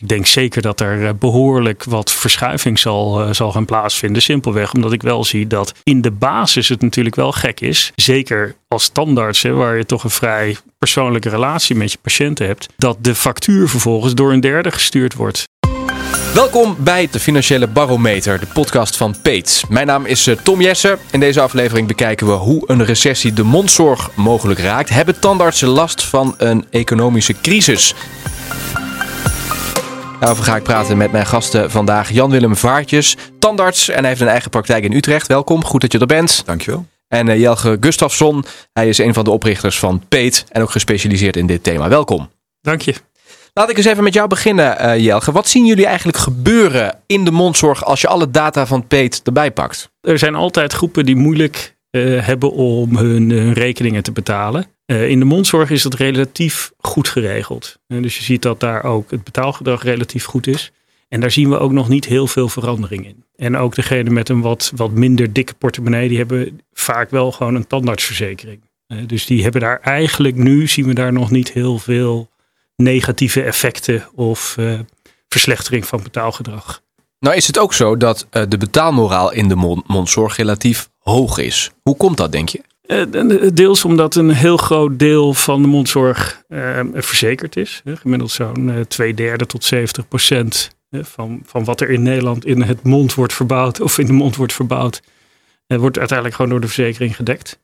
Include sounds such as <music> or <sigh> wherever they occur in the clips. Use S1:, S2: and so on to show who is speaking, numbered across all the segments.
S1: ik denk zeker dat er eh, behoorlijk wat verschuiving zal, eh, zal gaan plaatsvinden. Simpelweg omdat ik wel zie dat in de basis het natuurlijk wel gek is. Zeker als standaards, hè, waar je toch een vrij persoonlijke relatie met je patiënten hebt. Dat de factuur vervolgens door een derde gestuurd wordt.
S2: Welkom bij de Financiële Barometer, de podcast van Peets. Mijn naam is eh, Tom Jessen. In deze aflevering bekijken we hoe een recessie de mondzorg mogelijk raakt. Hebben tandartsen last van een economische crisis? Daarover ga ik praten met mijn gasten vandaag. Jan-Willem Vaartjes, tandarts en hij heeft een eigen praktijk in Utrecht. Welkom, goed dat je er bent.
S3: Dankjewel.
S2: En uh, Jelge Gustafsson, hij is een van de oprichters van Peet en ook gespecialiseerd in dit thema. Welkom.
S1: Dank je.
S2: Laat ik eens even met jou beginnen, uh, Jelge. Wat zien jullie eigenlijk gebeuren in de mondzorg als je alle data van Peet erbij pakt?
S1: Er zijn altijd groepen die moeilijk uh, hebben om hun, hun, rekeningen te betalen. Uh, in de mondzorg is dat relatief goed geregeld. Uh, dus je ziet dat daar ook het betaalgedrag relatief goed is. En daar zien we ook nog niet heel veel verandering in. En ook degene met een wat, wat minder dikke portemonnee, die hebben vaak wel gewoon een tandartsverzekering. dus die hebben daar eigenlijk nu, zien we daar nog niet heel veel negatieve effecten of verslechtering van betaalgedrag.
S2: Nou is het ook zo dat de betaalmoraal in de mondzorg relatief hoog is. Hoe komt dat, denk je?
S1: Uh, deels omdat een heel groot deel van de mondzorg uh, verzekerd is. Gemiddeld zo'n twee derde tot 70 procent van, van wat er in Nederland in het mond wordt verbouwd of in de mond wordt verbouwd, wordt uiteindelijk gewoon door de verzekering gedekt.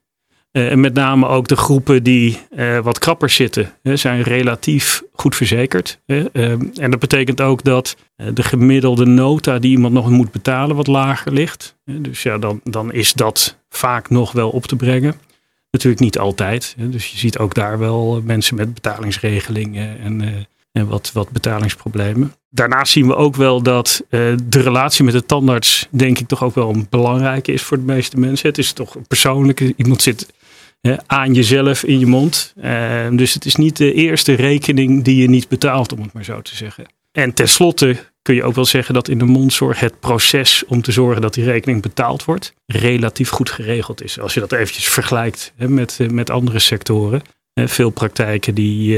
S1: en met name ook de groepen die wat krapper zitten, zijn relatief goed verzekerd. en dat betekent ook dat de gemiddelde nota die iemand nog moet betalen wat lager ligt. dus ja, dan, dan is dat vaak nog wel op te brengen. Natuurlijk niet altijd. Dus je ziet ook daar wel mensen met betalingsregelingen en, en wat, wat betalingsproblemen. Daarnaast zien we ook wel dat de relatie met de tandarts, denk ik, toch ook wel een belangrijke is voor de meeste mensen. Het is toch een persoonlijke. Iemand zit aan jezelf in je mond. dus het is niet de eerste rekening die je niet betaalt, om het maar zo te zeggen. En tenslotte kun je ook wel zeggen dat in de mondzorg het proces om te zorgen dat die rekening betaald wordt, relatief goed geregeld is. Als je dat eventjes vergelijkt hè, met, met andere sectoren. Veel praktijken die,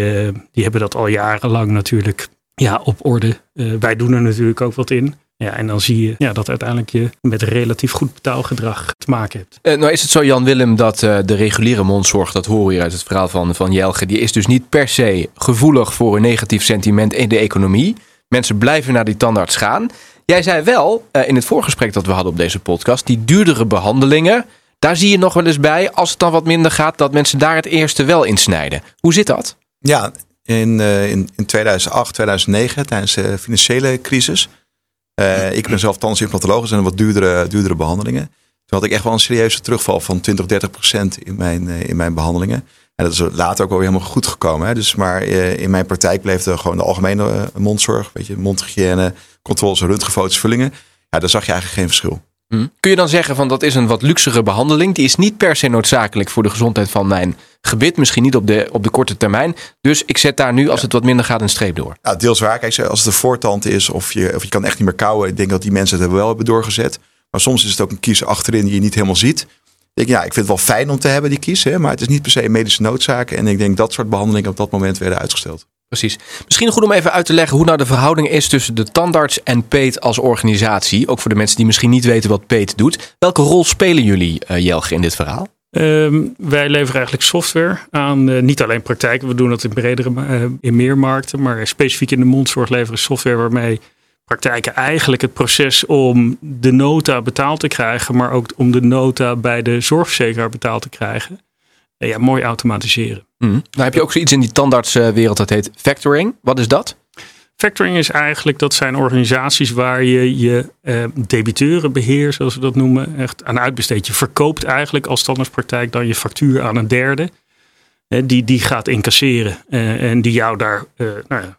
S1: die hebben dat al jarenlang natuurlijk ja, op orde. wij doen er natuurlijk ook wat in. Ja, en dan zie je ja, dat uiteindelijk je met relatief goed betaalgedrag te maken hebt.
S2: Nou is het zo, Jan Willem, dat de reguliere mondzorg, dat horen we hier uit het verhaal van, van Jelge, die is dus niet per se gevoelig voor een negatief sentiment in de economie. Mensen blijven naar die tandarts gaan. Jij zei wel uh, in het voorgesprek dat we hadden op deze podcast, die duurdere behandelingen, daar zie je nog wel eens bij, als het dan wat minder gaat, dat mensen daar het eerste wel in snijden. Hoe zit dat?
S3: Ja, in, in, in 2008, 2009, tijdens de financiële crisis, uh, ik ben zelf tandarts-implantoloog, en wat duurdere, duurdere behandelingen. Toen had ik echt wel een serieuze terugval van 20, 30 procent in mijn, in mijn behandelingen. En dat is later ook wel weer helemaal goed gekomen. Hè. Dus, maar uh, in mijn praktijk bleef er gewoon de algemene mondzorg, weet je, mondhygiëne, controles, röntgenfoto's, vullingen. Ja, daar zag je eigenlijk geen verschil.
S2: Hmm. Kun je dan zeggen van dat is een wat luxere behandeling. Die is niet per se noodzakelijk voor de gezondheid van mijn gebit. Misschien niet op de, op de korte termijn. Dus ik zet daar nu, als het wat minder gaat, een streep door.
S3: Ja, deels waar. Kijk, als het een voortand is of je, of je kan echt niet meer kauwen. Ik denk dat die mensen het wel hebben doorgezet. Maar soms is het ook een kies achterin die je niet helemaal ziet. Ik, ja, ik vind het wel fijn om te hebben, die kies. Hè, maar het is niet per se een medische noodzaak. En ik denk dat soort behandelingen op dat moment werden uitgesteld.
S2: Precies. Misschien goed om even uit te leggen hoe nou de verhouding is tussen de tandarts en Peet als organisatie. Ook voor de mensen die misschien niet weten wat Peet doet. Welke rol spelen jullie, uh, Jelge, in dit verhaal?
S1: Um, wij leveren eigenlijk software aan, uh, niet alleen praktijken, we doen dat in bredere, uh, in meer markten, maar specifiek in de mondzorg leveren software waarmee praktijken eigenlijk het proces om de nota betaald te krijgen, maar ook om de nota bij de zorgverzekeraar betaald te krijgen, ja, mooi automatiseren.
S2: Mm. Nou heb je ook zoiets in die tandartswereld dat heet factoring. Wat is dat?
S1: Factoring is eigenlijk, dat zijn organisaties waar je je eh, debiteurenbeheer, zoals we dat noemen, echt aan uitbesteedt. Je verkoopt eigenlijk als standaardpraktijk dan je factuur aan een derde. Eh, die, die gaat incasseren eh, en die jou daar uh, nou ja,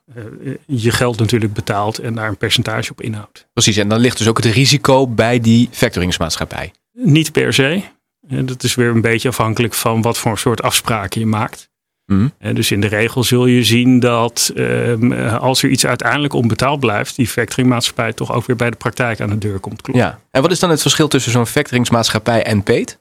S1: je geld natuurlijk betaalt en daar een percentage op inhoudt.
S2: Precies, en dan ligt dus ook het risico bij die factoringsmaatschappij?
S1: Niet per se. Dat is weer een beetje afhankelijk van wat voor soort afspraken je maakt. Mm. Dus in de regel zul je zien dat um, als er iets uiteindelijk onbetaald blijft, die factoringmaatschappij toch ook weer bij de praktijk aan de deur komt kloppen.
S2: Ja. En wat is dan het verschil tussen zo'n factoringsmaatschappij en Peet?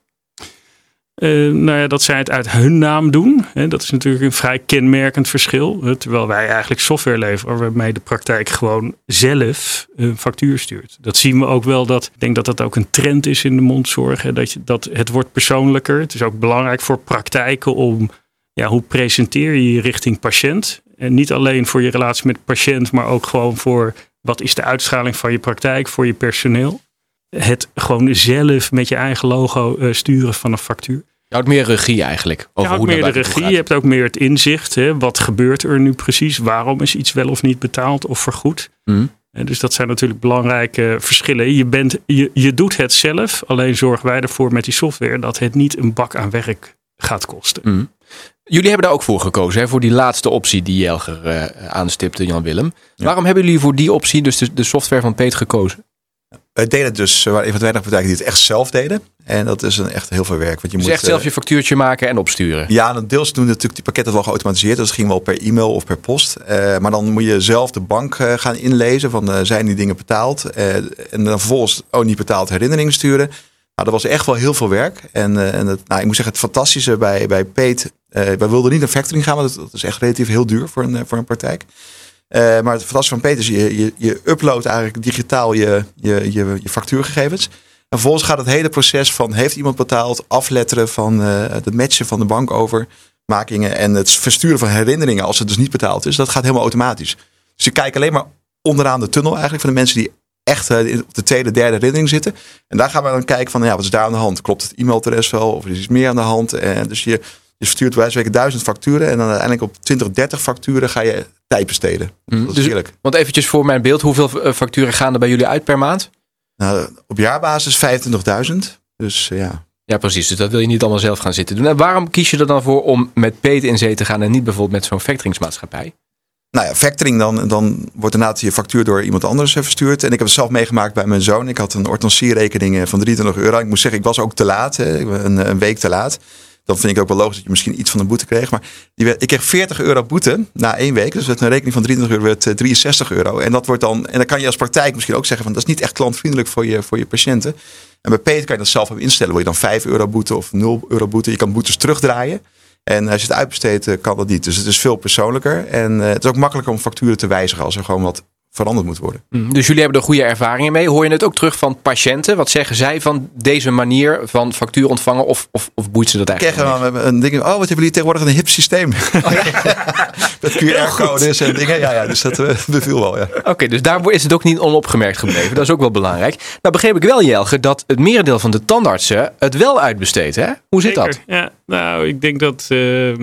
S1: Uh, nou ja, dat zij het uit hun naam doen. Hè, dat is natuurlijk een vrij kenmerkend verschil. terwijl wij eigenlijk software leveren waarmee de praktijk gewoon zelf een factuur stuurt. Dat zien we ook wel. Dat, ik denk dat dat ook een trend is in de mondzorg. Hè, dat, je, dat het wordt persoonlijker. Het is ook belangrijk voor praktijken om ja, hoe presenteer je je richting patiënt. En niet alleen voor je relatie met patiënt, maar ook gewoon voor wat is de uitstraling van je praktijk, voor je personeel het gewoon zelf met je eigen logo uh, sturen van een factuur.
S2: Je houdt meer regie eigenlijk.
S1: Over je houdt meer de regie, je hebt ook meer het inzicht. Hè? Wat gebeurt er nu precies? Waarom is iets wel of niet betaald of vergoed? Mm. dus dat zijn natuurlijk belangrijke verschillen. Je, bent, je, je doet het zelf, alleen zorgen wij ervoor met die software dat het niet een bak aan werk gaat kosten.
S2: Mm. Jullie hebben daar ook voor gekozen, hè? voor die laatste optie die Jelger uh, aanstipte, Jan Willem. Waarom hebben jullie voor die optie, dus de, de software van Peet, gekozen?
S3: Wij deden dus, we waren een van de weinige partijen die het echt zelf deden. En dat is een echt heel veel werk. Want
S2: je
S3: dus
S2: moet echt zelf je factuurtje maken en opsturen?
S3: Ja, deels doen natuurlijk die pakketten wel geautomatiseerd. Dus dat ging wel per e-mail of per post. Uh, maar dan moet je zelf de bank uh, gaan inlezen van uh, zijn die dingen betaald. en dan vervolgens ook niet betaald herinneringen sturen. Nou, dat was echt wel heel veel werk. En, en het, nou, ik moet zeggen, het fantastische bij, bij Peet. wij wilden niet naar factoring gaan, want dat, is echt relatief heel duur voor een, voor een praktijk. Uh, maar het fantastische van Peter is, je, je, je uploadt eigenlijk digitaal je, je, je, je factuurgegevens. En vervolgens gaat het hele proces van heeft iemand betaald, afletteren van uh, het matchen van de bankovermakingen en het versturen van herinneringen als het dus niet betaald is. Dat gaat helemaal automatisch. Dus je kijkt alleen maar onderaan de tunnel eigenlijk van de mensen die echt uh, op de tweede, derde herinnering zitten. En daar gaan we dan kijken van ja, wat is daar aan de hand? Klopt het e-mailadres wel of is iets meer aan de hand? En dus je, je verstuurt bij wijze duizend facturen en dan uiteindelijk op 20, 30 facturen ga je tijd besteden. Mm. Dat is dus.
S2: Want eventjes voor mijn beeld, hoeveel eh, facturen gaan er bij jullie uit per maand?
S3: Nou, op jaarbasis 25.000. Dus eh, ja.
S2: Ja, precies. Dus dat wil je niet allemaal zelf gaan zitten doen. En waarom kies je er dan voor om met Peet in zee te gaan en niet bijvoorbeeld met zo'n factoringsmaatschappij?
S3: Nou ja, factoring dan, dan wordt inderdaad je factuur door iemand anders eh, verstuurd. En ik heb het zelf meegemaakt bij mijn zoon. Ik had een orthodontierekening van 23 euro. Ik moet zeggen, ik was ook te laat. Een, een week te laat dan vind ik ook wel logisch dat je misschien iets van de boete kreeg. Maar ik kreeg 40 euro boete na één week. Dus met een rekening van 23 euro werd 63 eh, euro. En dat wordt dan, en dan kan je als praktijk misschien ook zeggen van dat is niet echt klantvriendelijk voor je, voor je patiënten. En bij Peter kan je dat zelf even instellen. Wil je dan 5 euro boete of 0 euro boete? Je kan boetes terugdraaien. En als je het uitbesteedt, eh, kan dat niet. Dus het is veel persoonlijker. En uh, het is ook makkelijker om facturen te wijzigen als er gewoon wat veranderd moet worden.
S2: Mm, dus jullie hebben er goede ervaringen mee. Hoor je het ook terug van patiënten? Wat zeggen zij van deze manier van factuur ontvangen? Of, of, of boeit ze dat eigenlijk?
S3: Krijgen we een ding. Oh, wat hebben jullie tegenwoordig een hip systeem? <laughs> Oh, ja. <laughs> Met QR-codes en dingen. Ja, ja, dus dat uh, beviel wel. Ja.
S2: Oké, dus daar is het ook niet onopgemerkt gebleven. Dat is ook wel belangrijk. Nou, begreep ik wel, Jelge, dat het merendeel van de tandartsen het wel uitbesteedt. Hè? Hoe zit dat?
S1: Ja, nou, ik denk dat. Uh,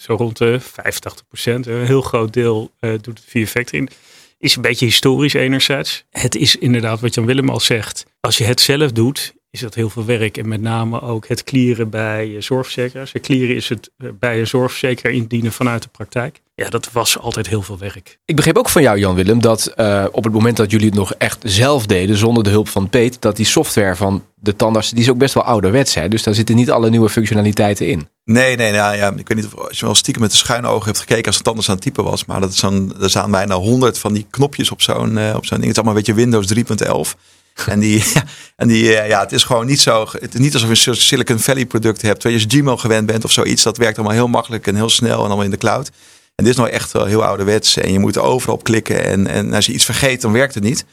S1: zo rond de 85 procent, een heel groot deel uh, doet het via factoring. Is een beetje historisch enerzijds. Het is inderdaad wat Jan Willem al zegt. Als je het zelf doet, is dat heel veel werk. En met name ook het clearen bij zorgverzekeraars. Het clearen is het eh, bij een zorgverzekeraar indienen vanuit de praktijk. Ja, dat was altijd heel veel werk.
S2: Ik begreep ook van jou, Jan Willem, dat uh, op het moment dat jullie het nog echt zelf deden, zonder de hulp van Peet, dat die software van de tandarts, die is ook best wel ouderwets. Hè? Dus daar zitten niet alle nieuwe functionaliteiten in.
S3: Nee, nee, nou ja, ik weet niet of je wel stiekem met de schuine ogen hebt gekeken als het anders aan het typen was. Maar dat is er staan bijna honderd van die knopjes op zo'n, uh, op zo'n ding. Het is allemaal een beetje Windows 3.11. En die, <laughs> en die eh, ja, het is gewoon niet zo. Het is niet alsof je een Silicon Valley product hebt. Waar je Gmail gewend bent of zoiets. Dat werkt allemaal heel makkelijk en heel snel en allemaal in de cloud. En dit is nou echt heel ouderwets. En je moet overal op klikken. En, en als je iets vergeet, dan werkt het niet.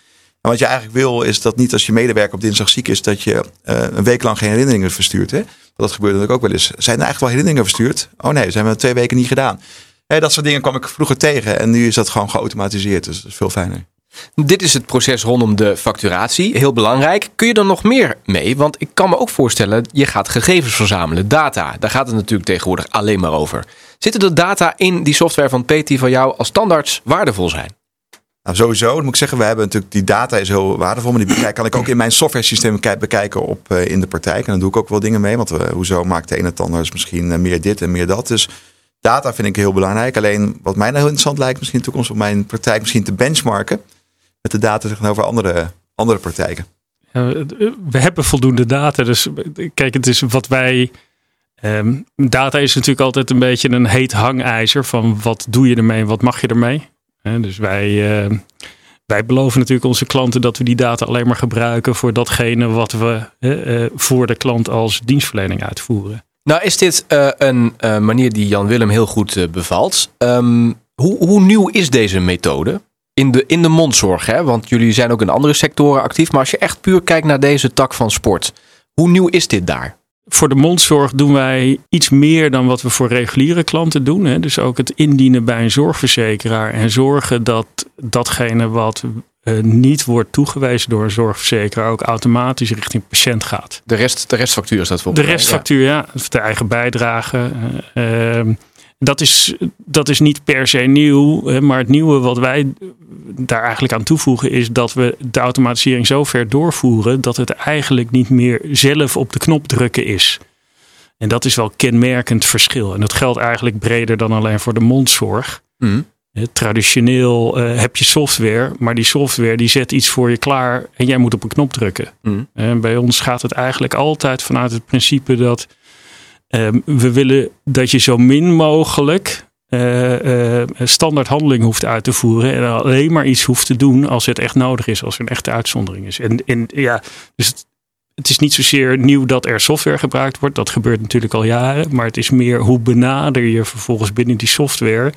S3: Wat je eigenlijk wil, is dat niet als je medewerker op dinsdag ziek is, dat je uh, een week lang geen herinneringen verstuurt. Hè? Dat gebeurt natuurlijk ook wel eens. Zijn er eigenlijk wel herinneringen verstuurd? Oh nee, zijn we twee weken niet gedaan. Dat soort dingen kwam ik vroeger tegen. En nu is dat gewoon geautomatiseerd. Dus dat is veel fijner.
S2: Dit is het proces rondom de facturatie. Heel belangrijk. Kun je er nog meer mee? Want ik kan me ook voorstellen, je gaat gegevens verzamelen, data. Daar gaat het natuurlijk tegenwoordig alleen maar over. Zitten er data in die software van PT van jou als standaards waardevol zijn?
S3: Nou, sowieso, dat moet ik zeggen, we hebben natuurlijk die data is heel waardevol. Maar die kan ik ook in mijn software systeem bekijken op, uh, in de praktijk. En dan doe ik ook wel dingen mee. Want uh, hoezo maakt de ene tandarts misschien uh, meer dit en meer dat. Dus data vind ik heel belangrijk. Alleen wat mij nou heel interessant lijkt, misschien in de toekomst op mijn praktijk misschien te benchmarken met de data tegenover andere, andere praktijken.
S1: we hebben voldoende data. Dus kijk, het is wat wij. Um, data is natuurlijk altijd een beetje een heet hangijzer van wat doe je ermee wat mag je ermee. Dus wij, uh, wij beloven natuurlijk onze klanten dat we die data alleen maar gebruiken voor datgene wat we uh, voor de klant als dienstverlening uitvoeren.
S2: Nou is dit uh, een manier die Jan Willem heel goed bevalt. Um, hoe, hoe, nieuw is deze methode? In de, in de mondzorg, hè? want jullie zijn ook in andere sectoren actief. Maar als je echt puur kijkt naar deze tak van sport, hoe nieuw is dit daar?
S1: Voor de mondzorg doen wij iets meer dan wat we voor reguliere klanten doen. Hè. Dus ook het indienen bij een zorgverzekeraar en zorgen dat datgene wat uh, niet wordt toegewezen door een zorgverzekeraar ook automatisch richting patiënt gaat.
S2: De, rest, de restfactuur is dat
S1: volgens De restfactuur, ja. ja. De eigen bijdrage. Uh, dat is, dat is niet per se nieuw, maar het nieuwe wat wij daar eigenlijk aan toevoegen is dat we de automatisering zo ver doorvoeren dat het eigenlijk niet meer zelf op de knop drukken is. En dat is wel kenmerkend verschil. En dat geldt eigenlijk breder dan alleen voor de mondzorg. Mm. Traditioneel uh, heb je software, maar die software die zet iets voor je klaar en jij moet op een knop drukken. Mm. En bij ons gaat het eigenlijk altijd vanuit het principe dat Ehm, we willen dat je zo min mogelijk uh, standaard handeling hoeft uit te voeren. En alleen maar iets hoeft te doen als het echt nodig is, als er een echte uitzondering is. En, en ja, dus het, het, is niet zozeer nieuw dat er software gebruikt wordt. Dat gebeurt natuurlijk al jaren. Maar het is meer hoe benader je vervolgens binnen die software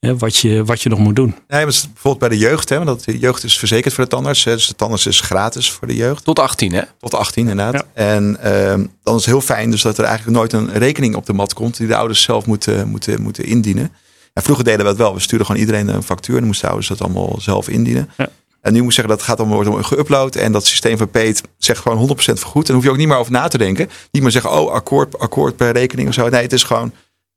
S1: wat, je, wat je nog moet doen.
S3: Nee, bijvoorbeeld bij de jeugd. Hè, want de jeugd is verzekerd voor de tandarts. Hè, dus de tandarts is gratis voor de jeugd.
S2: Tot 18 hè?
S3: Tot 18 inderdaad. En ehm, dan is het heel fijn dus dat er eigenlijk nooit een rekening op de mat komt. Die de ouders zelf moeten, moeten, moeten indienen. En vroeger deden we het wel. We stuurden gewoon iedereen een factuur. En dan moesten ouders dat allemaal zelf indienen. Ja. En nu moet ik zeggen, dat gaat allemaal worden geüpload. En dat systeem van Peet zegt gewoon 100% vergoed. En hoef je ook niet meer over na te denken. Niet meer zeggen, oh, akkoord, akkoord per rekening of zo. Nee, het is gewoon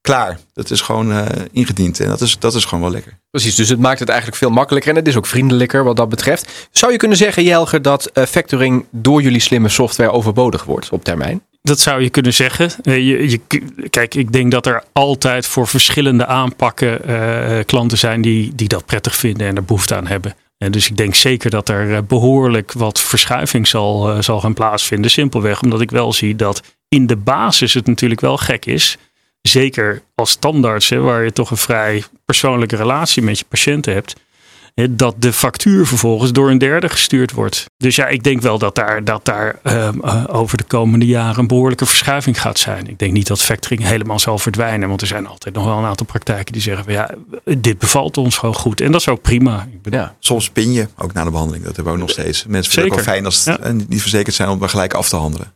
S3: klaar. Dat is gewoon uh, ingediend. En dat is, dat is gewoon wel lekker.
S2: Precies, dus het maakt het eigenlijk veel makkelijker. En het is ook vriendelijker wat dat betreft. Zou je kunnen zeggen, Jelger, dat uh, factoring door jullie slimme software overbodig wordt op termijn?
S1: Dat zou je kunnen zeggen. Uh, je, je, kijk, ik denk dat er altijd voor verschillende aanpakken klanten zijn die, die dat prettig vinden en er behoefte aan hebben. En dus ik denk zeker dat er behoorlijk wat verschuiving zal, zal gaan plaatsvinden. Simpelweg omdat ik wel zie dat in de basis het natuurlijk wel gek is zeker als standaards, hè, waar je toch een vrij persoonlijke relatie met je patiënten hebt, hè, dat de factuur vervolgens door een derde gestuurd wordt. Dus ja, ik denk wel dat daar, dat daar ehm, eh, over de komende jaren een behoorlijke verschuiving gaat zijn. Ik denk niet dat factoring helemaal zal verdwijnen, want er zijn altijd nog wel een aantal praktijken die zeggen van ja, dit bevalt ons gewoon goed. En dat is ook prima.
S3: Ik ja. Soms pin je ook na de behandeling, dat hebben we ook nog steeds. Mensen vinden het wel fijn als het niet verzekerd zijn om gelijk af te handelen.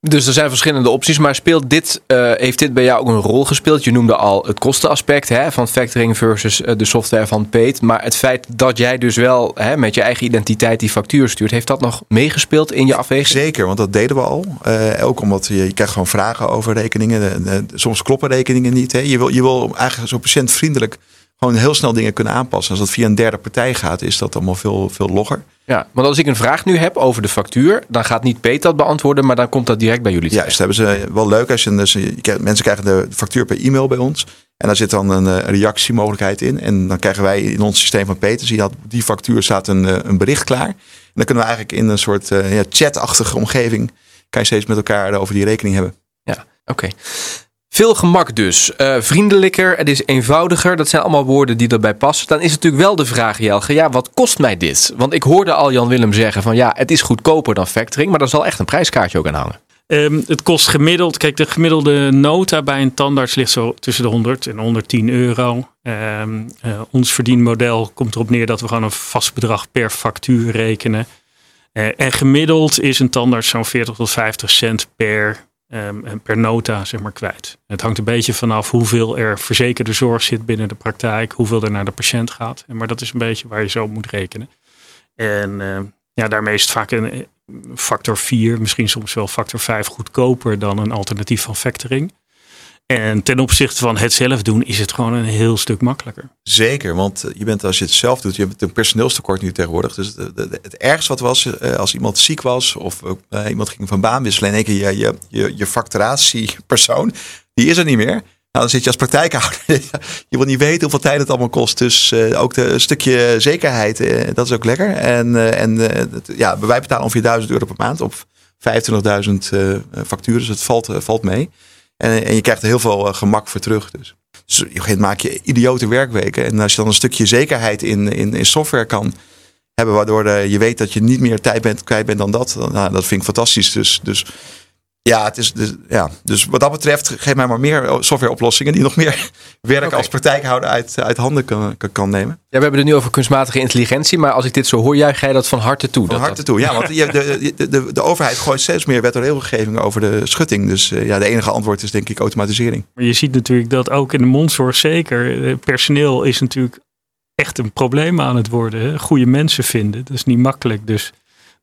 S2: Dus er zijn verschillende opties, maar speelt dit, uh, heeft dit bij jou ook een rol gespeeld? Je noemde al het kostenaspect hè, van factoring versus uh, de software van Peet. Maar het feit dat jij dus wel hè, met je eigen identiteit die factuur stuurt, heeft dat nog meegespeeld in je afweging?
S3: Zeker, want dat deden we al. Uh, ook omdat je, je krijgt gewoon vragen over rekeningen. Soms kloppen rekeningen niet. Hè. Je, wil, je wil eigenlijk zo patiëntvriendelijk gewoon heel snel dingen kunnen aanpassen. Als dat via een derde partij gaat, is dat allemaal veel, veel logger.
S2: Ja, want als ik een vraag nu heb over de factuur, dan gaat niet Peter dat beantwoorden, maar dan komt dat direct bij jullie.
S3: Ja, dus hebben ze wel leuk als je, dus, mensen krijgen de factuur per e-mail bij ons. En daar zit dan een, eh, reactiemogelijkheid in. En dan krijgen wij in ons systeem van Peter, zie je dat die factuur staat een, eh, een bericht klaar. En dan kunnen we eigenlijk in een soort ja, chatachtige omgeving, kan je steeds met elkaar over die rekening hebben.
S2: Ja, oké. Veel gemak dus. Uh, vriendelijker, het is eenvoudiger. Dat zijn allemaal woorden die erbij passen. Dan is natuurlijk wel de vraag, Jelge, ja, wat kost mij dit? Want ik hoorde al Jan Willem zeggen van ja, het is goedkoper dan factoring, maar daar zal echt een prijskaartje ook aan hangen.
S1: Um, het kost gemiddeld, kijk, de gemiddelde nota bij een tandarts ligt zo tussen de 100 en 110 euro. Um, uh, ons verdienmodel komt erop neer dat we gewoon een vast bedrag per factuur rekenen. Uh, en gemiddeld is een tandarts zo'n 40 tot 50 cent per um, per nota zeg maar, kwijt. Het hangt een beetje vanaf hoeveel er verzekerde zorg zit binnen de praktijk, hoeveel er naar de patiënt gaat. Maar dat is een beetje waar je zo moet rekenen. En uh, ja, daarmee is het vaak een factor 4, misschien soms wel factor 5 goedkoper dan een alternatief van factoring. En ten opzichte van het zelf doen is het gewoon een heel stuk makkelijker.
S3: Zeker, want je bent als je het zelf doet, je hebt een personeelstekort nu tegenwoordig. Dus het, ergste wat was eh, als iemand ziek was of uh, iemand ging van baan wisselen en één keer je, je, je, je facturatiepersoon, die is er niet meer. Nou, dan zit je als praktijkhouder. <laughs> je wil niet weten hoeveel tijd het allemaal kost. Dus ook een stukje zekerheid, dat is ook lekker. En, en ja, wij betalen ongeveer 1000 euro per maand op 25.000 facturen. Dus het valt, valt mee. En, en je krijgt er heel veel eh, gemak voor terug. Dus. dus op maak je idiote werkweken. En als je dan een stukje zekerheid in, in, in software kan hebben, waardoor je weet dat je niet meer tijd bent, kwijt bent dan dat. Nou, dat vind ik fantastisch. Dus, dus ja, het is, dus, ja, dus wat dat betreft, geef mij maar meer softwareoplossingen die nog meer werk als praktijkhouder uit, uit handen kan, kan nemen. Ja,
S2: we hebben het nu over kunstmatige intelligentie, maar als ik dit zo hoor, juich jij dat van harte toe?
S3: Van
S2: dat
S3: harte toe, ja, want de, de, de, de, overheid gooit steeds meer wet en regelgeving over de schutting. Dus uh, ja, de enige antwoord is denk ik automatisering.
S1: Maar je ziet natuurlijk dat ook in de mondzorg zeker, eh, personeel is natuurlijk echt een probleem aan het worden. Hè? Goede mensen vinden, dat is niet makkelijk. Dus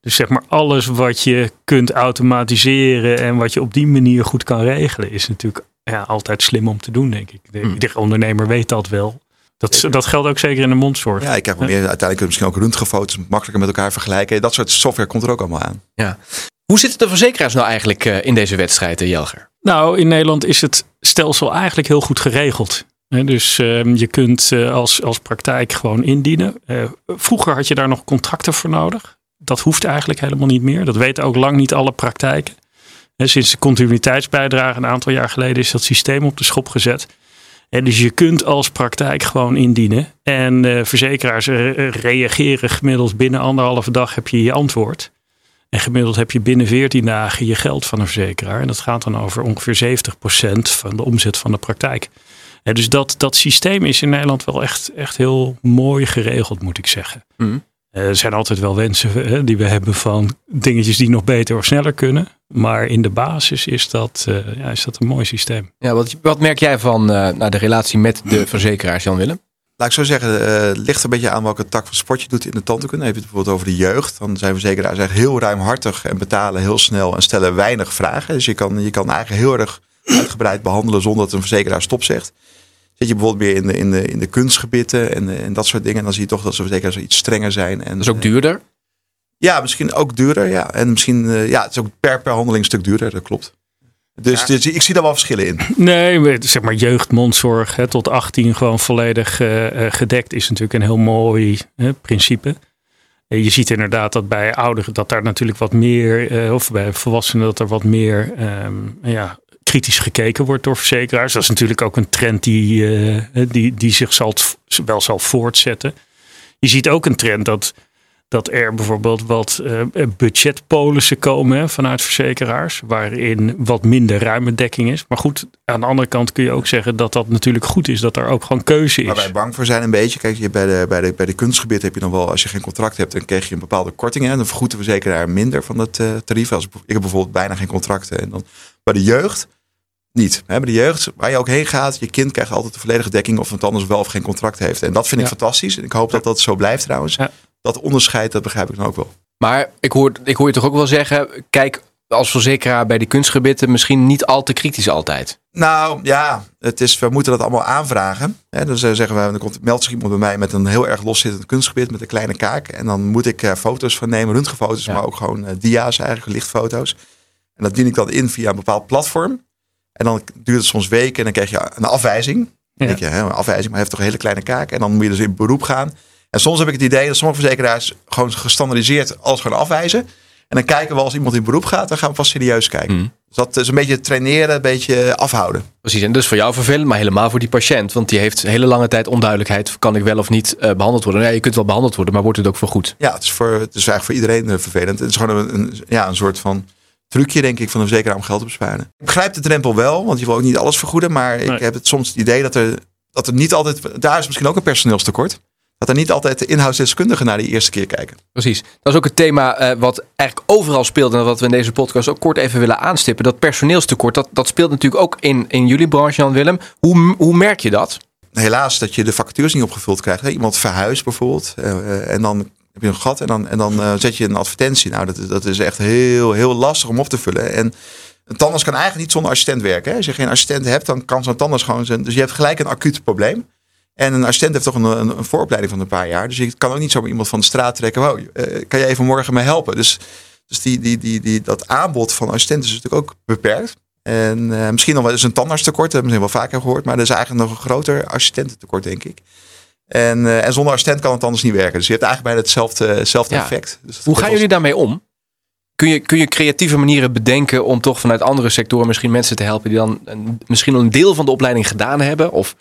S1: dus zeg maar alles wat je kunt automatiseren en wat je op die manier goed kan regelen, is natuurlijk ja, altijd slim om te doen, denk ik. De, hmm. ondernemer weet dat wel. Dat, dat geldt ook zeker in de mondzorg.
S3: Ja, ik heb meer, uiteindelijk kun je misschien ook röntgenfoto's makkelijker met elkaar vergelijken. Dat soort software komt er ook allemaal aan.
S2: Ja. Hoe zitten de verzekeraars nou eigenlijk eh, in deze wedstrijd, eh, Jelger?
S1: Nou, in Nederland is het stelsel eigenlijk heel goed geregeld. Dus ehm, je kunt eh, als, als praktijk gewoon indienen. vroeger had je daar nog contracten voor nodig dat hoeft eigenlijk helemaal niet meer. Dat weten ook lang niet alle praktijken. sinds de continuïteitsbijdrage een aantal jaar geleden is dat systeem op de schop gezet. En dus je kunt als praktijk gewoon indienen. En uh, verzekeraars reageren gemiddeld binnen anderhalve dag heb je je antwoord. En gemiddeld heb je binnen 14 dagen je geld van een verzekeraar. En dat gaat dan over ongeveer 70% van de omzet van de praktijk. En dus dat, dat systeem is in Nederland wel echt, echt heel mooi geregeld, moet ik zeggen. Mm. Er zijn altijd wel wensen hè, die we hebben van dingetjes die nog beter of sneller kunnen. Maar in de basis is dat, uh, ja, is dat een mooi systeem.
S2: Ja, wat, wat merk jij van uh, nou, de relatie met de verzekeraars, Jan Willem?
S3: Laat ik zo zeggen, uh, het ligt een beetje aan welke tak van sport je doet in de tandheelkunde. Heb je het bijvoorbeeld over de jeugd, dan zijn verzekeraars echt heel ruimhartig en betalen heel snel en stellen weinig vragen. Dus je kan, je kan eigenlijk heel erg uitgebreid behandelen zonder dat een verzekeraar stop zegt. Zit je bijvoorbeeld meer in de, in de, in de kunstgebieden en, en dat soort dingen. Dan zie je toch dat ze zeker iets strenger zijn. En,
S2: dat is ook duurder?
S3: Ja, misschien ook duurder. Ja. En misschien, eh, ja, het is ook per, per handeling een stuk duurder, dat klopt. Dus, dus, ik zie daar wel verschillen in. <clears throat>
S1: Nee, zeg maar jeugdmondzorg hè, tot 18 gewoon volledig uh, gedekt is natuurlijk een heel mooi hè, principe. Je ziet inderdaad dat bij ouderen dat daar natuurlijk wat meer, of bij volwassenen dat er wat meer um, ja, kritisch gekeken wordt door verzekeraars. Dat is natuurlijk ook een trend die, uh, die, die zich zal, wel zal voortzetten. Je ziet ook een trend dat, dat er bijvoorbeeld wat uh, budgetpolissen komen vanuit verzekeraars, waarin wat minder ruime dekking is. Maar goed, aan de andere kant kun je ook zeggen dat dat natuurlijk goed is, dat er ook gewoon keuze is.
S3: Waar wij bang voor zijn een beetje, kijk, je bij, de, bij, de, bij de kunstgebied heb je dan wel, als je geen contract hebt, dan krijg je een bepaalde korting. En dan vergoedt de verzekeraar minder van uh, tarief. Als, ik heb bijvoorbeeld bijna geen contracten. En dan bij de jeugd niet. Bij de jeugd, waar je ook heen gaat, je kind krijgt altijd de volledige dekking of het anders wel of geen contract heeft. En dat vind ik fantastisch. En ik hoop dat dat zo blijft trouwens. Dat onderscheid, dat begrijp ik dan ook wel.
S2: Maar ik hoor, ik hoor je toch ook wel zeggen, kijk als verzekeraar bij die kunstgebieden misschien niet al te kritisch altijd.
S3: Nou ja, het is, we moeten dat allemaal aanvragen. Hè, dan zeggen we, dan komt, meldt zich iemand bij mij met een heel erg loszittend kunstgebied met een kleine kaak. En dan moet ik uh, foto's van nemen, röntgenfoto's, maar ook gewoon uh, dia's eigenlijk, lichtfoto's. En dat dien ik dan in via een bepaald platform. En dan duurt het soms weken en dan krijg je een afwijzing. Ja. Denk je, hè, een afwijzing, maar heeft toch een hele kleine kaak. En dan moet je dus in beroep gaan. En soms heb ik het idee dat sommige verzekeraars gewoon gestandardiseerd alles gewoon afwijzen. En dan kijken we als iemand in beroep gaat, dan gaan we pas serieus kijken. Mm. Dus dat is een beetje traineren, een beetje afhouden.
S2: Precies, en dus voor jou vervelend, maar helemaal voor die patiënt. Want die heeft hele lange tijd onduidelijkheid. Kan ik wel of niet uh, behandeld worden? Ja, je kunt wel behandeld worden, maar wordt het ook voor goed?
S3: Ja, het is, voor, het is eigenlijk voor iedereen uh, vervelend. Het is gewoon een, een, ja, een soort van trucje, denk ik, van een verzekeraar om geld te besparen. Ik begrijp de drempel wel, want je wil ook niet alles vergoeden. Maar ik heb het soms het idee dat er, dat er niet altijd. Daar is misschien ook een personeelstekort. Dat er niet altijd de inhoudsdeskundigen naar die eerste keer kijken.
S2: Precies. Dat is ook het thema uh, wat eigenlijk overal speelt. En wat we in deze podcast ook kort even willen aanstippen. Dat personeelstekort, dat, dat speelt natuurlijk ook in, in jullie branche, Jan Willem. Hoe, hoe merk je dat?
S3: Helaas dat je de vacatures niet opgevuld krijgt. Iemand verhuist bijvoorbeeld. Uh, en dan heb je een gat en dan, en dan uh, zet je een advertentie. Nou, dat, dat is echt heel, heel lastig om op te vullen. En een tandarts kan eigenlijk niet zonder assistent werken. Hè? Als je geen assistent hebt, dan kan zo'n tandarts gewoon zijn. Dus je hebt gelijk een acuut probleem. En een assistent heeft toch een, een, vooropleiding van een paar jaar. Dus je kan ook niet zomaar iemand van de straat trekken. Wow, uh, kan je even morgen mij helpen? Dus, dus die, die, die, die, dat aanbod van assistenten is natuurlijk ook beperkt. En uh, misschien nog wel eens een tandartstekort, dat hebben we wel vaker gehoord. Maar er is eigenlijk nog een groter assistententekort, denk ik. En, uh, en zonder assistent kan het anders niet werken. Dus je hebt eigenlijk bijna hetzelfde, hetzelfde effect. Dus
S2: Hoe gaan jullie daarmee om? Kun je, kun je creatieve manieren bedenken om toch vanuit andere sectoren misschien mensen te helpen die dan een, misschien al een deel van de opleiding gedaan hebben? Of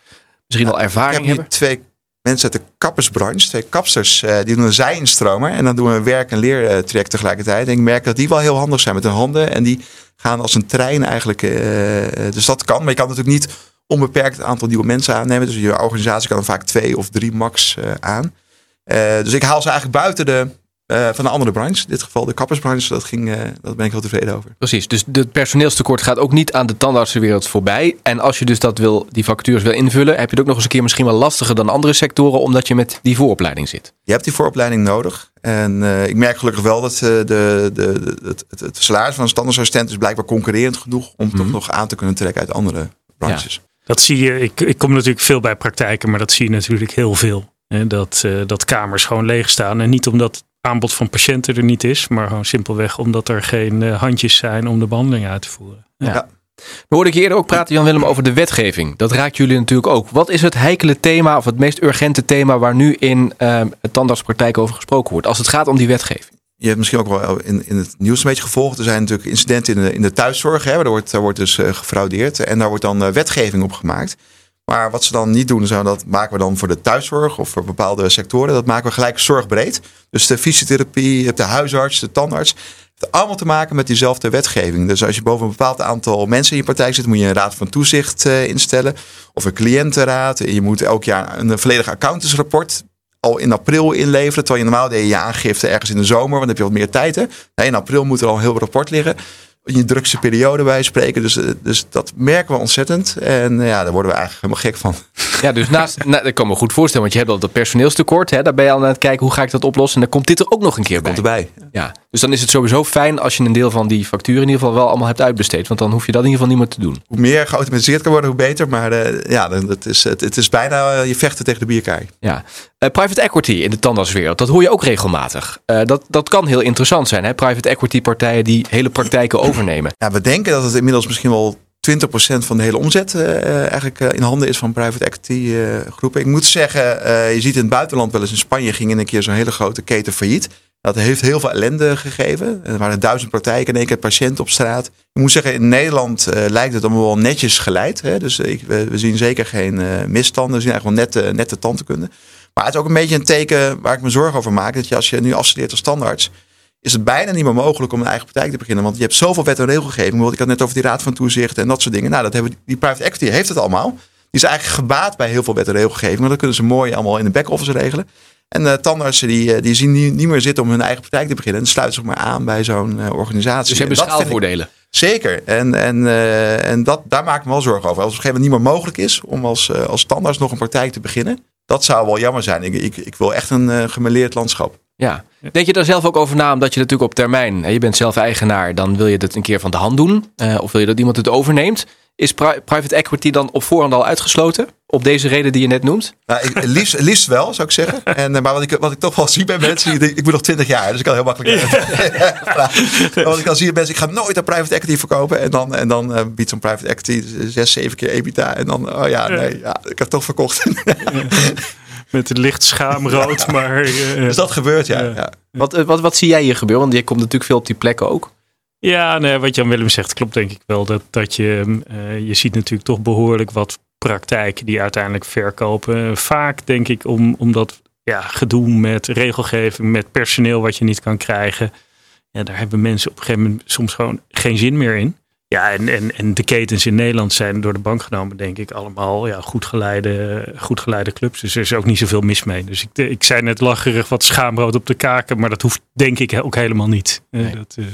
S2: misschien al ervaring
S3: ik heb
S2: hebben?
S3: twee mensen uit de kappersbranche, twee kapsters, uh, die doen een zijinstromer. En dan doen we een werk- en leertraject tegelijkertijd. En ik merk dat die wel heel handig zijn met hun handen. En die gaan als een trein eigenlijk. Uh, dus dat kan. Maar je kan natuurlijk niet onbeperkt aantal nieuwe mensen aannemen. Dus je organisatie kan er vaak twee of drie max uh, aan. dus ik haal ze eigenlijk buiten de uh, van een andere branche. In dit geval de kappersbranche. Dat, ging, uh, dat ben ik heel tevreden over.
S2: Precies. Dus het personeelstekort gaat ook niet aan de tandartsenwereld voorbij. En als je dus dat wil, die vacatures wil invullen, heb je het ook nog eens een keer misschien wel lastiger dan andere sectoren, omdat je met die vooropleiding zit.
S3: Je hebt die vooropleiding nodig. En uh, ik merk gelukkig wel dat de, de, de, het, het, het, salaris van een standaardassistent is blijkbaar concurrerend genoeg om toch nog aan te kunnen trekken uit andere branches.
S1: Ja. Dat zie je. Ik, ik kom natuurlijk veel bij praktijken, maar dat zie je natuurlijk heel veel. Hè, dat, dat kamers gewoon leeg staan. En niet omdat aanbod van patiënten er niet is, maar gewoon simpelweg omdat er geen uh, handjes zijn om de behandeling uit te voeren. Ja. ja.
S2: Dan hoorde ik eerder ook praten, Jan-Willem, over de wetgeving. Dat raakt jullie natuurlijk ook. Wat is het heikele thema of het meest urgente thema waar nu in uh, het tandartspraktijk over gesproken wordt, als het gaat om die wetgeving?
S3: Je hebt misschien ook wel in, in het nieuws een beetje gevolgd. Er zijn natuurlijk incidenten in de, in de thuiszorg. Hè, daar, wordt, daar wordt dus uh, gefraudeerd. En daar wordt dan uh, wetgeving op gemaakt. Maar wat ze dan niet doen, zou dat maken we dan voor de thuiszorg of voor bepaalde sectoren. Dat maken we gelijk zorgbreed. Dus de fysiotherapie, de huisarts, de tandarts. Het allemaal te maken met diezelfde wetgeving. Dus als je boven een bepaald aantal mensen in je praktijk zit, moet je een raad van toezicht uh, instellen. Of een cliëntenraad. En je moet elk jaar een volledig accountantsrapport al in april inleveren. Terwijl je normaal deed je, aangifte ergens in de zomer, want dan heb je wat meer tijd. Hè? In april moet er al een heel rapport liggen in je drukste periode bij spreken. Dus, eh, dus dat merken we ontzettend. En eh, ja, daar worden we eigenlijk helemaal gek van. <laughs>
S2: Ja, dus naast, nou, dat kan me goed voorstellen, want je hebt al dat personeelstekort. Hè, daar ben je al aan het kijken, hoe ga ik dat oplossen? En dan komt dit er ook nog een keer
S3: bij. Komt erbij.
S2: Ja, dus dan is het sowieso fijn als je een deel van die facturen in ieder geval wel allemaal hebt uitbesteed. Want dan hoef je dat in ieder geval niet meer te doen.
S3: Hoe meer geautomatiseerd kan worden, hoe beter. Maar uh, ja, het is, het, het, is bijna je vechten tegen de bierkaai.
S2: Ja. Uh, private equity in de tandartswereld, dat hoor je ook regelmatig. Dat, dat kan heel interessant zijn, hè? private equity partijen die hele praktijken <clears throat> overnemen.
S3: Ja, we denken dat het inmiddels misschien wel 20% van de hele omzet uh, eigenlijk uh, in handen is van private equity groepen. Ik moet zeggen, je ziet in het buitenland wel eens in Spanje ging in een keer zo'n hele grote keten failliet. Dat heeft heel veel ellende gegeven. Er waren duizend praktijken in één keer patiënten op straat. Ik moet zeggen, in Nederland lijkt het allemaal wel netjes geleid. Hè? Dus ik, we, zien zeker geen misstanden. We zien eigenlijk wel nette, nette tandheelkunde. Maar het is ook een beetje een teken waar ik me zorgen over maak. Dat je als je nu afstudeert als standaards is het bijna niet meer mogelijk om een eigen praktijk te beginnen. Want je hebt zoveel wet en regelgeving. Ik had net over die raad van toezicht en dat soort dingen. Nou, dat hebben die private equity heeft het allemaal. Die is eigenlijk gebaat bij heel veel wet en regelgeving. Want dat kunnen ze mooi allemaal in de back-office regelen. En uh, tandartsen die, eh, die zien niet, niet, meer zitten om hun eigen praktijk te beginnen. En sluiten zich maar aan bij zo'n uh, organisatie.
S2: Dus ze hebben schaalvoordelen.
S3: Zeker. En, en, uh, en dat, daar maak ik me wel zorgen over. Als het op een gegeven moment niet meer mogelijk is om als, als tandarts nog een praktijk te beginnen. Dat zou wel jammer zijn. Ik, ik, ik wil echt een gemeleerd landschap.
S2: Ja. Denk je daar zelf ook over na, omdat je natuurlijk op termijn, je bent zelf eigenaar, dan wil je het een keer van de hand doen, uh, of wil je dat iemand het overneemt. Is private equity dan op voorhand al uitgesloten? Op deze reden die je net noemt?
S3: Nou, ik, liefst, liefst wel, zou ik zeggen. En, eh, maar wat ik, wat ik toch wel zie bij mensen, ik, ik ben nog 20 jaar, dus ik kan heel makkelijk <laughs> Wat ik dan zie bij mensen, ik ga nooit een private equity verkopen. En dan, en dan uh, biedt zo'n private equity zes, zeven keer EBITDA. En dan, oh ja, nee, ja, ik heb toch verkocht
S1: met een licht schaamrood. <laughs> maar, uh,
S3: dus dat gebeurt, ja. ja.
S2: Wat, eh, wat, wat zie jij hier gebeuren? Want je komt natuurlijk veel op die plekken ook.
S1: Ja, nee, wat Jan Willem zegt klopt denk ik wel. Dat, dat je, uh, je ziet natuurlijk toch behoorlijk wat praktijken die uiteindelijk verkopen. Vaak denk ik om, omdat ja, gedoe met regelgeving, met personeel wat je niet kan krijgen. Ja, daar hebben mensen op een gegeven moment soms gewoon geen zin meer in. Ja, en, en, en de ketens in Nederland zijn door de bank genomen, denk ik, allemaal ja, goed, geleide, goed geleide clubs. Dus er is ook niet zoveel mis mee. Dus ik, ik zei net lacherig wat schaamrood op de kaken, maar dat hoeft denk ik ook helemaal niet. Nee. Dat, uh...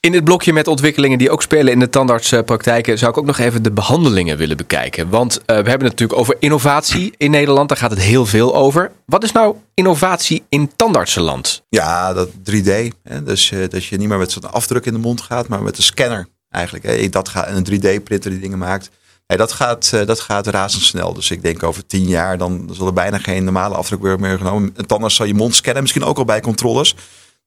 S2: In dit blokje met ontwikkelingen die ook spelen in de tandartspraktijken, zou ik ook nog even de behandelingen willen bekijken. Want uh, we hebben het natuurlijk over innovatie in Nederland, daar gaat het heel veel over. Wat is nou innovatie in tandartsenland?
S3: Ja, dat 3D. Hè? Dus uh, dat je niet meer met zo'n afdruk in de mond gaat, maar met een scanner eigenlijk. Hè. Dat gaat, een 3D-printer die dingen maakt. Hey, dat, gaat, uh, dat gaat razendsnel. Dus ik denk over tien jaar dan zal er bijna geen normale afdruk meer genomen. En dan zal je mond scannen, misschien ook al bij controles.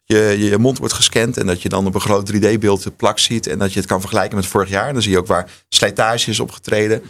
S3: Je, je mond wordt gescand en dat je dan op een groot 3D-beeld de plak ziet. En dat je het kan vergelijken met vorig jaar. En dan zie je ook waar slijtage is opgetreden.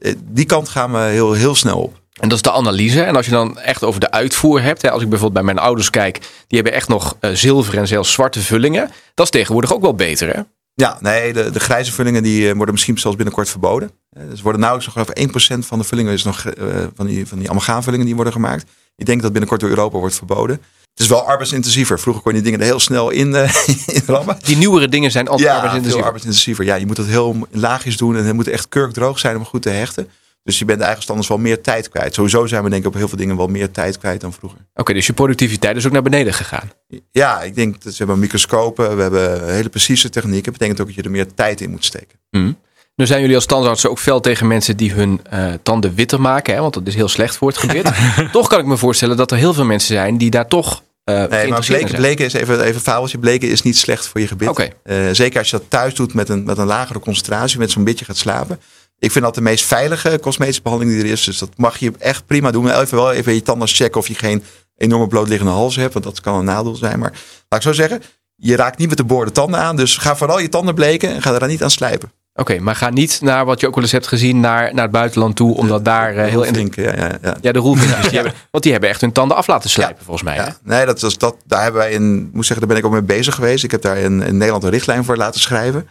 S3: Eh, die kant gaan we heel, heel snel op.
S2: En dat is de analyse. En als je dan echt over de uitvoer hebt. Hè, als ik bijvoorbeeld bij mijn ouders kijk. Die hebben echt nog uh, zilver en zelfs zwarte vullingen. Dat is tegenwoordig ook wel beter hè?
S3: Ja, nee, de, de grijze vullingen die eh, worden misschien zelfs binnenkort verboden. Eh, Dus worden nauwelijks nog even 1% van de vullingen is nog eh, van die, van die amalgaamvullingen die worden gemaakt. Ik denk dat binnenkort door Europa wordt verboden. Het is wel arbeidsintensiever. Vroeger kon je die dingen er heel snel in, <laughs> in rammen.
S2: Die nieuwere dingen zijn altijd
S3: Ja,
S2: arbeidsintensief.
S3: Ja, je moet het heel laagjes doen en het moet echt kurkdroog zijn om goed te hechten. Dus je bent de standaards wel meer tijd kwijt. Sowieso zijn we denk ik op heel veel dingen wel meer tijd kwijt dan vroeger.
S2: Oké, dus je productiviteit is ook naar beneden gegaan.
S3: Ja, ik denk dat we hebben microscopen, we hebben hele precieze technieken. Dat betekent ook dat je er meer tijd in moet steken.
S2: Hm. Nu zijn jullie als tandartsen ook fel tegen mensen die hun eh, tanden witter maken. Hè, want dat is heel slecht voor het gebit. <laughs> toch kan ik me voorstellen dat er heel veel mensen zijn die daar toch eh
S3: Nee, maar bleken, bleken is even, even een fabeltje. Bleken is niet slecht voor je gebit. Eh, zeker als je dat thuis doet met een, met een lagere concentratie, met zo'n beetje gaat slapen. Ik vind dat de meest veilige cosmetische behandeling die er is. Dus dat mag je echt prima doen. Even wel even je tandarts checken of je geen enorme blootliggende hals hebt. Want dat kan een nadeel zijn. Maar laat ik zo zeggen, je raakt niet met de boorde tanden aan. Dus ga vooral je tanden bleken en ga er dan niet aan slijpen.
S2: Oké, maar ga niet naar wat je ook wel eens hebt gezien, naar, naar het buitenland toe. Omdat daar eh, heel... in-
S3: flink. Ja, ja, ja.
S2: Ja, de roelvinkjes. Die <laughs> hebben, want die hebben echt hun tanden af laten slijpen, volgens mij.
S3: Ja, nee, dat dat. Daar hebben wij in, moet zeggen, daar ben ik ook mee bezig geweest. Ik heb daar in, in Nederland een richtlijn voor laten schrijven.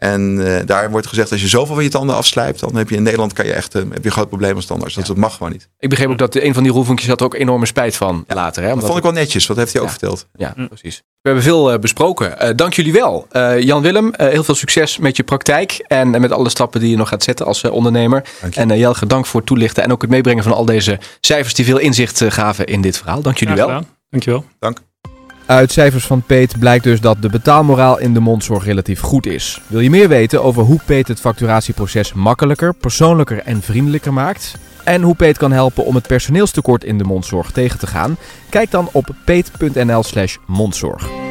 S3: En eh, daar wordt gezegd, als je zoveel van je tanden afslijpt, dan heb je in Nederland kan je echt, eh, heb je een groot probleem als tandarts. Dat, dat mag gewoon niet.
S2: Ik begreep ook dat een van die roelvinkjes had er ook enorme spijt van later. Hè?
S3: Dat vond ik wel netjes. Wat heeft hij ook
S2: Ja.
S3: verteld?
S2: Ja, precies. We hebben veel eh, besproken. Eh, dank jullie wel. Eh, Jan Willem, eh, heel veel succes met je praktijk en met alle stappen die je nog gaat zetten als ondernemer.
S3: Dank je.
S2: En uh, Jelge, dank voor het toelichten en ook het meebrengen van al deze cijfers die veel inzicht gaven in dit verhaal. Dank jullie wel.
S1: Dankjewel.
S4: Uit cijfers van Peet blijkt dus dat de betaalmoraal in de mondzorg relatief goed is. Wil je meer weten over hoe Peet het facturatieproces makkelijker, persoonlijker en vriendelijker maakt? En hoe Peet kan helpen om het personeelstekort in de mondzorg tegen te gaan? Kijk dan op peet.nl/slash mondzorg.